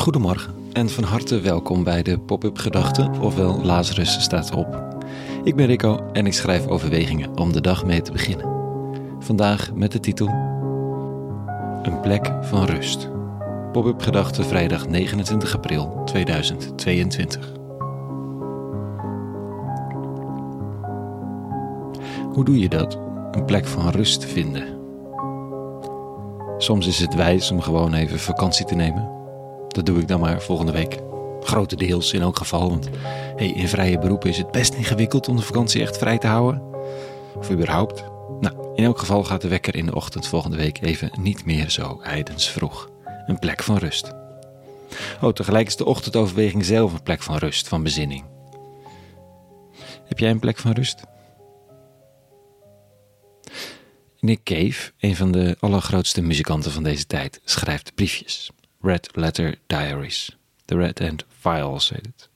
Goedemorgen en van harte welkom bij de Pop-up Gedachten, ofwel Lazarus staat op. Ik ben Rico en ik schrijf overwegingen om de dag mee te beginnen. Vandaag met de titel Een plek van rust. Pop-up Gedachten vrijdag 29 april 2022. Hoe doe je dat? Een plek van rust vinden. Soms is het wijs om gewoon even vakantie te nemen. Dat doe ik dan maar volgende week. Grotendeels in elk geval, want hey, in vrije beroepen is het best ingewikkeld om de vakantie echt vrij te houden. Of überhaupt. Nou, in elk geval gaat de wekker in de ochtend volgende week even niet meer zo ijdens vroeg. Een plek van rust. Oh, tegelijk is de ochtendoverweging zelf een plek van rust, van bezinning. Heb jij een plek van rust? Nick Cave, een van de allergrootste muzikanten van deze tijd, schrijft briefjes. Red Letter Diaries. The Red End Files heet het.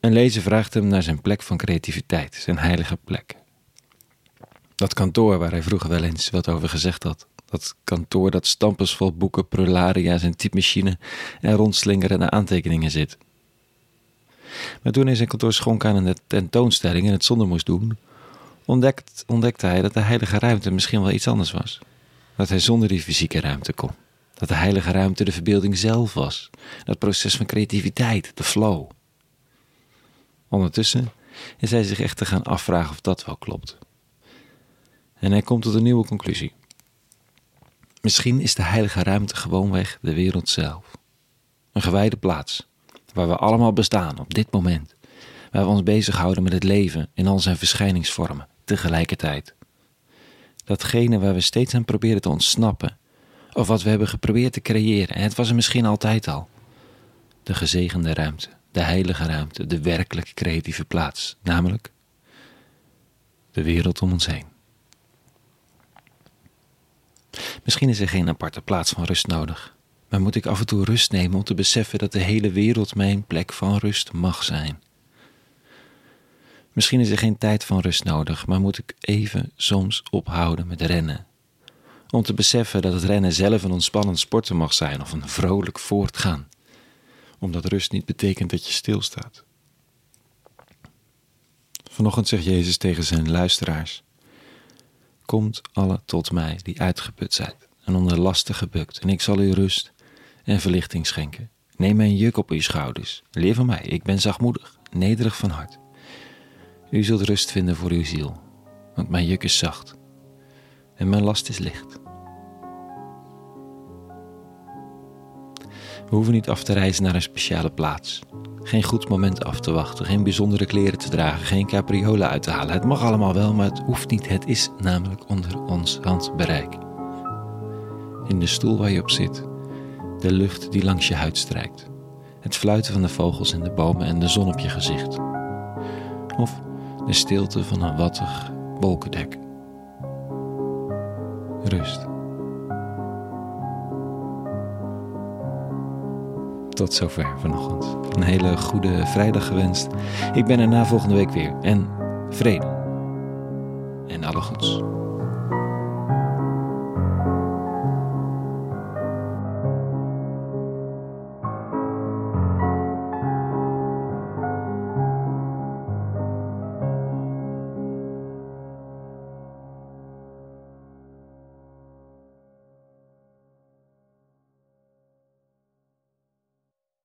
Een lezer vraagt hem naar zijn plek van creativiteit, zijn heilige plek. Dat kantoor waar hij vroeger wel eens wat over gezegd had. Dat kantoor dat stampers vol boeken, prolaria's en typemachine en rondslingerende aantekeningen zit. Maar toen hij zijn kantoor schonk aan een tentoonstelling en het zonder moest doen, ontdekt, ontdekte hij dat de heilige ruimte misschien wel iets anders was. Dat hij zonder die fysieke ruimte kon. Dat de heilige ruimte de verbeelding zelf was. Dat proces van creativiteit, de flow. Ondertussen is hij zich echt te gaan afvragen of dat wel klopt. En hij komt tot een nieuwe conclusie. Misschien is de heilige ruimte gewoonweg de wereld zelf. Een gewijde plaats, waar we allemaal bestaan op dit moment. Waar we ons bezighouden met het leven in al zijn verschijningsvormen tegelijkertijd. Datgene waar we steeds aan proberen te ontsnappen, of wat we hebben geprobeerd te creëren, en het was er misschien altijd al. De gezegende ruimte, de heilige ruimte, de werkelijk creatieve plaats, namelijk de wereld om ons heen. Misschien is er geen aparte plaats van rust nodig, maar moet ik af en toe rust nemen om te beseffen dat de hele wereld mijn plek van rust mag zijn. Misschien is er geen tijd van rust nodig, maar moet ik even soms ophouden met rennen. Om te beseffen dat het rennen zelf een ontspannend sporten mag zijn of een vrolijk voortgaan. Omdat rust niet betekent dat je stilstaat. Vanochtend zegt Jezus tegen zijn luisteraars: Komt alle tot mij die uitgeput zijn en onder lasten gebukt, en ik zal u rust en verlichting schenken. Neem mijn juk op uw schouders. Leer van mij, ik ben zachtmoedig, nederig van hart. U zult rust vinden voor uw ziel, want mijn juk is zacht en mijn last is licht. We hoeven niet af te reizen naar een speciale plaats. Geen goed moment af te wachten, geen bijzondere kleren te dragen, geen capriolen uit te halen. Het mag allemaal wel, maar het hoeft niet. Het is namelijk onder ons handbereik. In de stoel waar je op zit, de lucht die langs je huid strijkt, het fluiten van de vogels in de bomen en de zon op je gezicht. Of de stilte van een wattig wolkendek. Rust. Tot zover vanochtend. Een hele goede vrijdag gewenst. Ik ben er na volgende week weer. En vrede. En alle goeds.